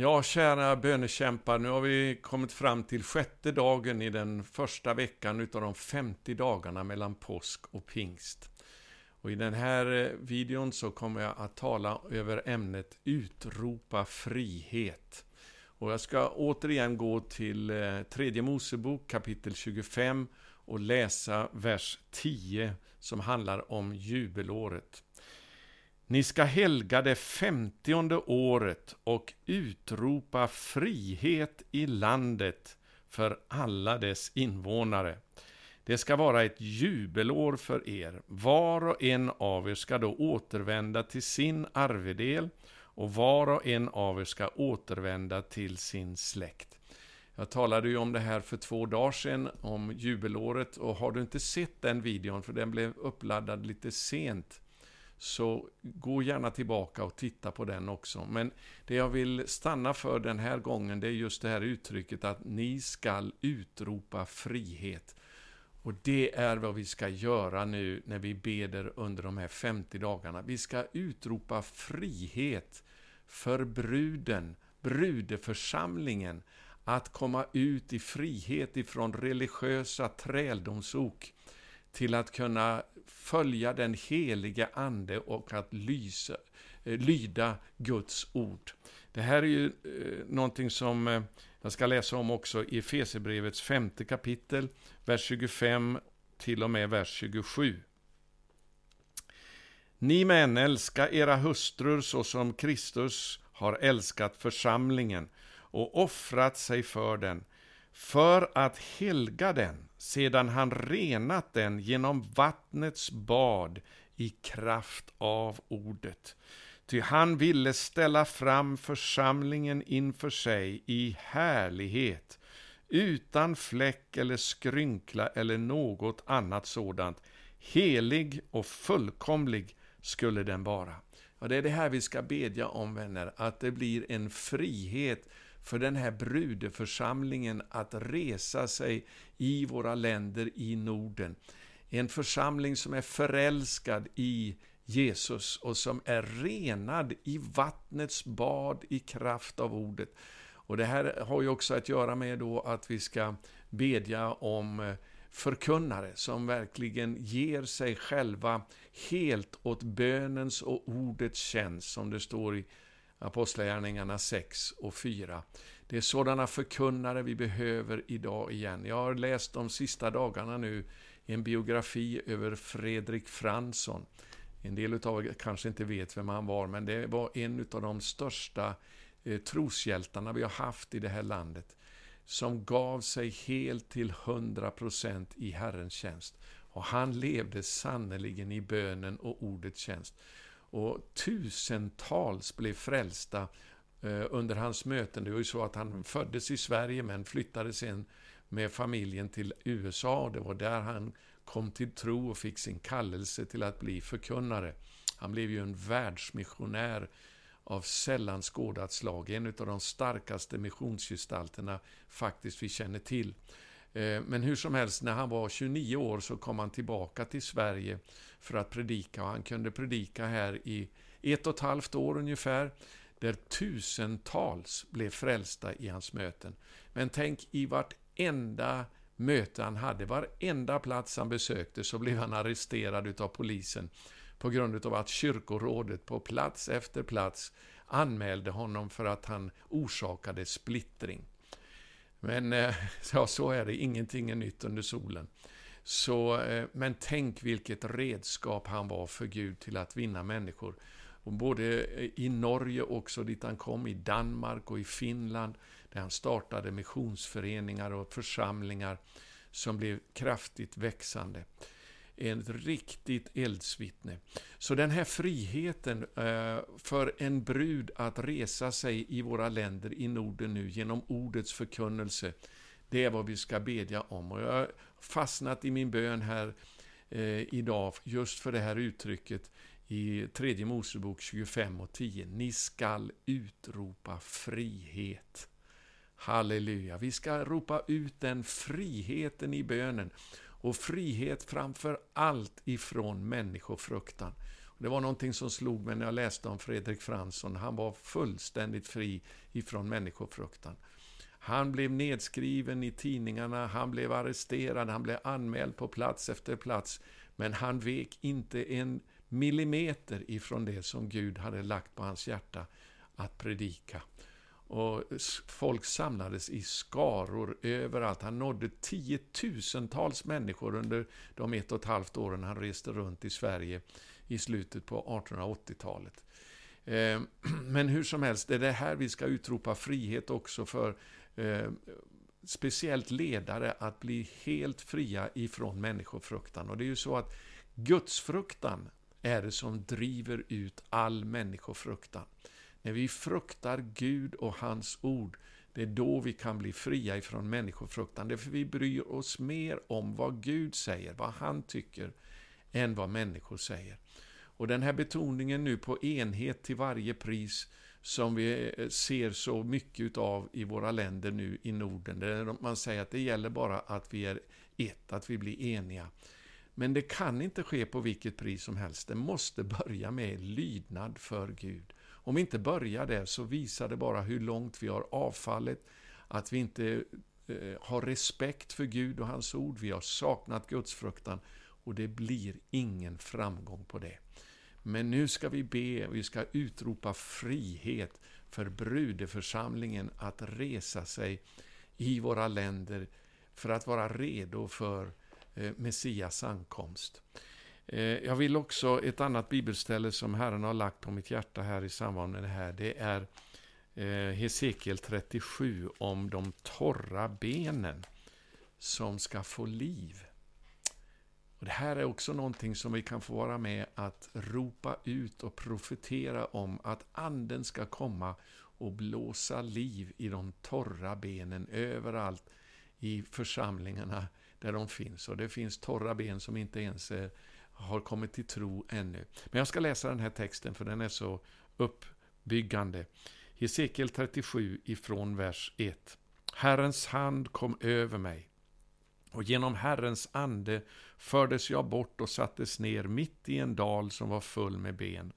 Ja, kära bönekämpar, nu har vi kommit fram till sjätte dagen i den första veckan utav de 50 dagarna mellan påsk och pingst. Och I den här eh, videon så kommer jag att tala över ämnet Utropa frihet. Och jag ska återigen gå till eh, tredje Mosebok kapitel 25 och läsa vers 10 som handlar om jubelåret. Ni ska helga det femtionde året och utropa frihet i landet för alla dess invånare. Det ska vara ett jubelår för er. Var och en av er ska då återvända till sin arvedel och var och en av er ska återvända till sin släkt. Jag talade ju om det här för två dagar sedan, om jubelåret, och har du inte sett den videon, för den blev uppladdad lite sent, så gå gärna tillbaka och titta på den också. Men det jag vill stanna för den här gången, det är just det här uttrycket att ni skall utropa frihet. Och det är vad vi ska göra nu när vi beder under de här 50 dagarna. Vi ska utropa frihet för bruden, brudeförsamlingen, att komma ut i frihet ifrån religiösa träldomsok till att kunna följa den heliga Ande och att lysa, eh, lyda Guds ord. Det här är ju eh, någonting som eh, jag ska läsa om också i Efesierbrevets femte kapitel, vers 25 till och med vers 27. Ni män, älska era hustrur så som Kristus har älskat församlingen och offrat sig för den, för att helga den, sedan han renat den genom vattnets bad i kraft av ordet. Ty han ville ställa fram församlingen inför sig i härlighet, utan fläck eller skrynkla eller något annat sådant. Helig och fullkomlig skulle den vara. Och det är det här vi ska bedja om, vänner, att det blir en frihet för den här brudeförsamlingen att resa sig i våra länder i Norden. En församling som är förälskad i Jesus och som är renad i vattnets bad i kraft av ordet. Och Det här har ju också att göra med då att vi ska bedja om eh, förkunnare som verkligen ger sig själva helt åt bönens och ordets tjänst, som det står i Apostlagärningarna 6 och 4. Det är sådana förkunnare vi behöver idag igen. Jag har läst de sista dagarna nu en biografi över Fredrik Fransson. En del av er kanske inte vet vem han var, men det var en av de största eh, troshjältarna vi har haft i det här landet. Som gav sig helt till 100% i Herrens tjänst. Och han levde sannerligen i bönen och ordets tjänst. Och tusentals blev frälsta eh, under hans möten. Det var ju så att han föddes i Sverige men flyttade sen med familjen till USA. Det var där han kom till tro och fick sin kallelse till att bli förkunnare. Han blev ju en världsmissionär av sällan skådat slag. En av de starkaste missionsgestalterna faktiskt vi känner till. Eh, men hur som helst, när han var 29 år så kom han tillbaka till Sverige för att predika. Och han kunde predika här i ett och ett halvt år ungefär, där tusentals blev frälsta i hans möten. Men tänk i vartenda möte han hade, varenda plats han besökte, så blev han arresterad av polisen på grund av att kyrkorådet på plats efter plats anmälde honom för att han orsakade splittring. Men eh, ja, så är det, ingenting är nytt under solen. Så, eh, men tänk vilket redskap han var för Gud till att vinna människor. Och både eh, i Norge också, dit han kom, i Danmark och i Finland, där han startade missionsföreningar och församlingar som blev kraftigt växande. Ett riktigt eldsvittne. Så den här friheten eh, för en brud att resa sig i våra länder i Norden nu genom ordets förkunnelse, det är vad vi ska bedja om. Och jag har fastnat i min bön här eh, idag just för det här uttrycket i tredje Mosebok 25 och 10. Ni skall utropa frihet. Halleluja. Vi ska ropa ut den friheten i bönen och frihet framför allt ifrån människofruktan. Det var någonting som slog mig när jag läste om Fredrik Fransson. Han var fullständigt fri ifrån människofruktan. Han blev nedskriven i tidningarna, han blev arresterad, han blev anmäld på plats efter plats. Men han vek inte en millimeter ifrån det som Gud hade lagt på hans hjärta att predika. Och folk samlades i skaror överallt. Han nådde tiotusentals människor under de ett och ett halvt åren han reste runt i Sverige i slutet på 1880-talet. Ehm, men hur som helst, det är det här vi ska utropa frihet också för ehm, speciellt ledare att bli helt fria ifrån människofruktan. Och det är ju så att gudsfruktan är det som driver ut all människofruktan. När vi fruktar Gud och hans ord, det är då vi kan bli fria ifrån människofruktan. Därför vi bryr oss mer om vad Gud säger, vad han tycker, än vad människor säger. Och den här betoningen nu på enhet till varje pris, som vi eh, ser så mycket av i våra länder nu i Norden, där man säger att det gäller bara att vi är ett, att vi blir eniga. Men det kan inte ske på vilket pris som helst. Det måste börja med lydnad för Gud. Om vi inte börjar där så visar det bara hur långt vi har avfallit, att vi inte eh, har respekt för Gud och hans ord, vi har saknat gudsfruktan och det blir ingen framgång på det. Men nu ska vi be, vi ska utropa frihet för brudeförsamlingen att resa sig i våra länder för att vara redo för eh, Messias ankomst. Eh, jag vill också, ett annat bibelställe som Herren har lagt på mitt hjärta här i samband med det här, det är eh, Hesekiel 37 om de torra benen som ska få liv. Och Det här är också någonting som vi kan få vara med att ropa ut och profetera om att Anden ska komma och blåsa liv i de torra benen överallt i församlingarna där de finns. Och det finns torra ben som inte ens är har kommit till tro ännu. Men jag ska läsa den här texten för den är så uppbyggande. Hesekiel 37 ifrån vers 1. Herrens hand kom över mig och genom Herrens ande fördes jag bort och sattes ner mitt i en dal som var full med ben.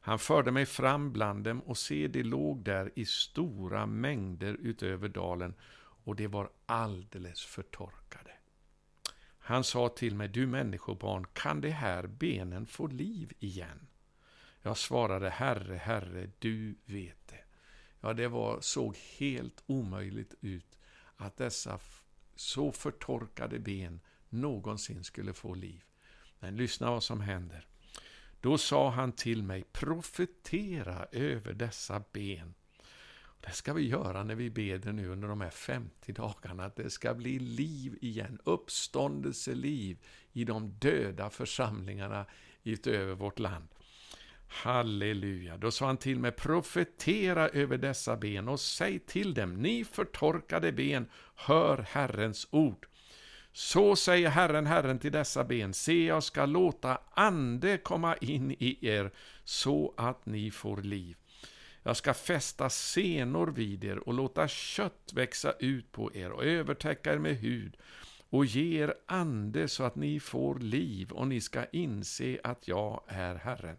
Han förde mig fram bland dem och se, de låg där i stora mängder utöver dalen och de var alldeles förtorkade. Han sa till mig, du människobarn, kan de här benen få liv igen? Jag svarade, Herre, Herre, du vet det. Ja, det var, såg helt omöjligt ut att dessa så förtorkade ben någonsin skulle få liv. Men lyssna vad som händer. Då sa han till mig, profetera över dessa ben det ska vi göra när vi ber nu under de här 50 dagarna, att det ska bli liv igen, uppståndelseliv i de döda församlingarna utöver vårt land. Halleluja. Då sa han till mig, profetera över dessa ben och säg till dem, ni förtorkade ben, hör Herrens ord. Så säger Herren, Herren till dessa ben, se jag ska låta ande komma in i er, så att ni får liv. Jag ska fästa senor vid er och låta kött växa ut på er och övertäcka er med hud och ge er ande så att ni får liv och ni ska inse att jag är Herren.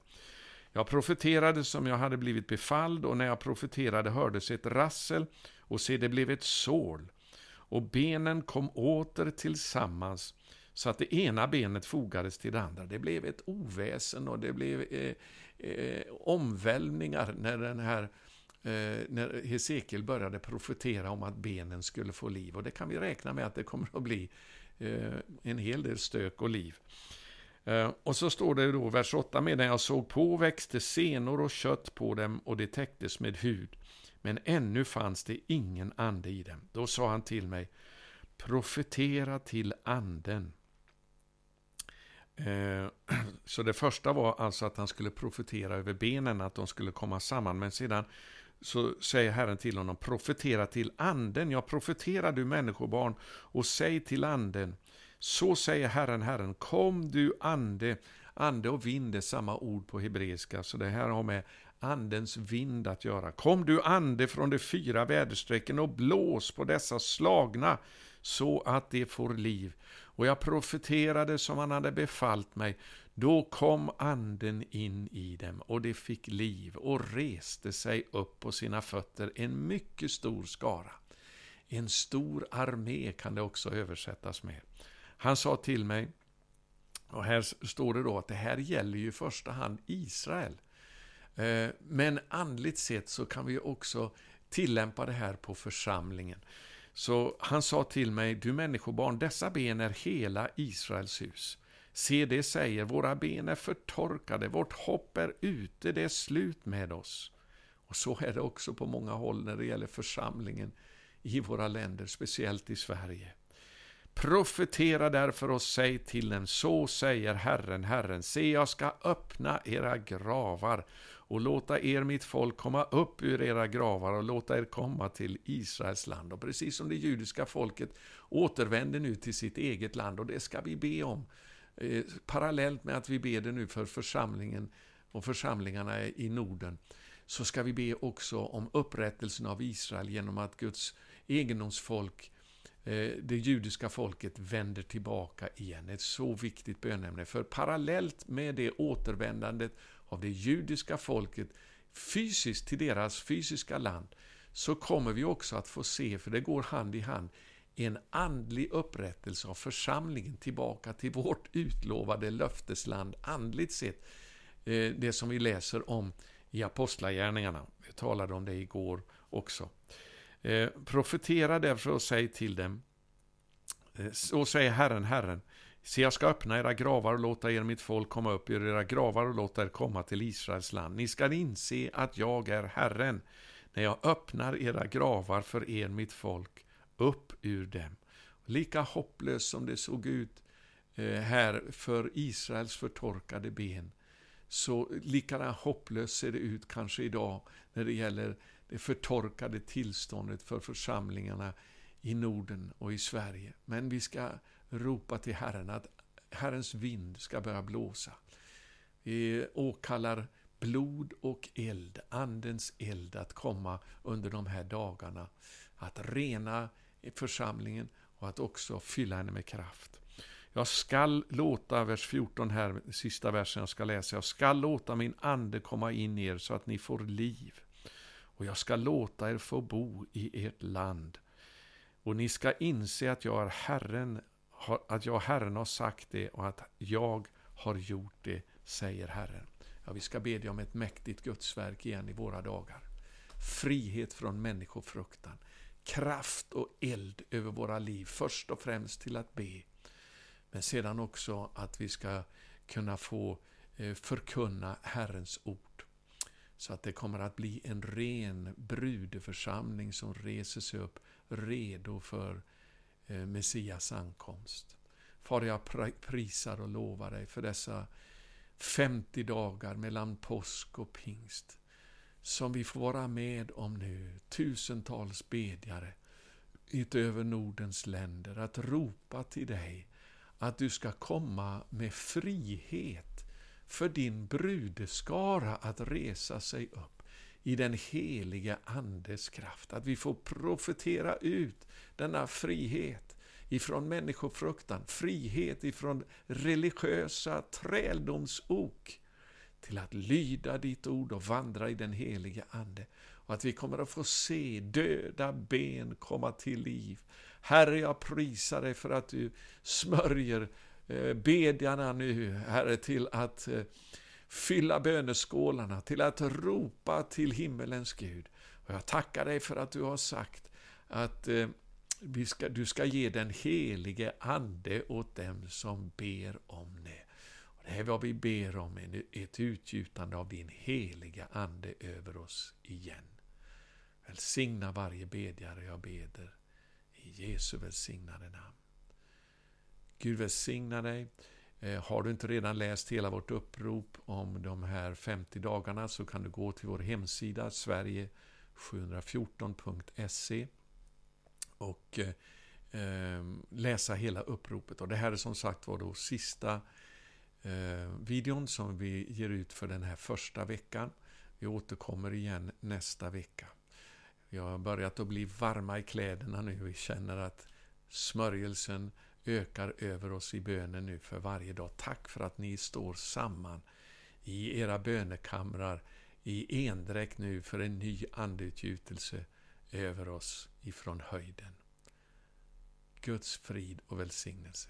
Jag profeterade som jag hade blivit befalld och när jag profeterade hördes ett rassel och se det blev ett sål och benen kom åter tillsammans så att det ena benet fogades till det andra. Det blev ett oväsen och det blev eh, eh, omvälvningar när den här eh, när Hesekiel började profetera om att benen skulle få liv. Och det kan vi räkna med att det kommer att bli eh, en hel del stök och liv. Eh, och så står det då, vers 8, medan jag såg på växte senor och kött på dem och det täcktes med hud. Men ännu fanns det ingen ande i dem. Då sa han till mig, profetera till anden Eh, så det första var alltså att han skulle profetera över benen, att de skulle komma samman. Men sedan så säger Herren till honom, profetera till anden. Jag profeterar du människobarn och säg till anden. Så säger Herren, Herren, kom du ande. Ande och vind är samma ord på hebreiska, så det här har med andens vind att göra. Kom du ande från de fyra väderstrecken och blås på dessa slagna så att de får liv. Och jag profeterade som han hade befallt mig. Då kom anden in i dem och de fick liv och reste sig upp på sina fötter en mycket stor skara. En stor armé kan det också översättas med. Han sa till mig, och här står det då att det här gäller ju i första hand Israel. Eh, men andligt sett så kan vi också tillämpa det här på församlingen. Så han sa till mig, du människobarn, dessa ben är hela Israels hus. Se, det säger, våra ben är förtorkade, vårt hopp är ute, det är slut med oss. Och så är det också på många håll när det gäller församlingen i våra länder, speciellt i Sverige. Profetera därför och säg till dem, så säger Herren, Herren, se jag ska öppna era gravar och låta er mitt folk komma upp ur era gravar och låta er komma till Israels land. Och precis som det judiska folket återvänder nu till sitt eget land och det ska vi be om. Eh, parallellt med att vi ber det nu för församlingen och församlingarna i Norden så ska vi be också om upprättelsen av Israel genom att Guds egendomsfolk eh, det judiska folket vänder tillbaka igen. Ett så viktigt bönämne. För parallellt med det återvändandet av det judiska folket fysiskt till deras fysiska land, så kommer vi också att få se, för det går hand i hand, en andlig upprättelse av församlingen tillbaka till vårt utlovade löftesland, andligt sett. Eh, det som vi läser om i Apostlagärningarna. Vi talade om det igår också. Eh, profetera därför och säg till dem, eh, så säger Herren, Herren, se jag ska öppna era gravar och låta er mitt folk komma upp ur era gravar och låta er komma till Israels land. Ni ska inse att jag är Herren, när jag öppnar era gravar för er mitt folk, upp ur dem. Lika hopplöst som det såg ut eh, här för Israels förtorkade ben, så lika hopplöst ser det ut kanske idag när det gäller det förtorkade tillståndet för församlingarna i Norden och i Sverige. Men vi ska ropa till Herren att Herrens vind ska börja blåsa. Vi åkallar blod och eld, Andens eld, att komma under de här dagarna. Att rena församlingen och att också fylla henne med kraft. Jag skall låta, vers 14 här, sista versen jag ska läsa, jag skall låta min ande komma in i er så att ni får liv och jag ska låta er få bo i ert land. Och ni ska inse att jag är Herren, att jag Herren har sagt det och att jag har gjort det, säger Herren. Ja, vi ska bedja om ett mäktigt Gudsverk igen i våra dagar. Frihet från människofruktan. Kraft och eld över våra liv, först och främst till att be. Men sedan också att vi ska kunna få eh, förkunna Herrens ord. Så att det kommer att bli en ren brudeförsamling som reser sig upp redo för Eh, Messias ankomst. Far, jag prisar och lovar dig för dessa 50 dagar mellan påsk och pingst som vi får vara med om nu, tusentals bedjare utöver Nordens länder, att ropa till dig att du ska komma med frihet för din brudeskara att resa sig upp i den helige Andes kraft. Att vi får profetera ut denna frihet ifrån människofruktan, frihet ifrån religiösa träldomsok till att lyda ditt ord och vandra i den helige Ande. Och att vi kommer att få se döda ben komma till liv. Herre, jag prisar dig för att du smörjer eh, bedjarna nu, Herre, till att eh, fylla böneskålarna, till att ropa till himmelens Gud. Och jag tackar dig för att du har sagt att eh, vi ska, du ska ge den helige Ande åt dem som ber om det. Och det är vad vi ber om, ett utgjutande av din heliga Ande över oss igen. Välsigna varje bedjare jag beder. I Jesu välsignade namn. Gud välsigna dig. Eh, har du inte redan läst hela vårt upprop om de här 50 dagarna så kan du gå till vår hemsida sverige714.se och eh, ehm, läsa hela uppropet. Och det här är som sagt var då sista eh, videon som vi ger ut för den här första veckan. Vi återkommer igen nästa vecka. Jag har börjat att bli varma i kläderna nu. Vi känner att smörjelsen ökar över oss i bönen nu för varje dag. Tack för att ni står samman i era bönekamrar i endräkt nu för en ny andeutgjutelse över oss ifrån höjden. Guds frid och välsignelse.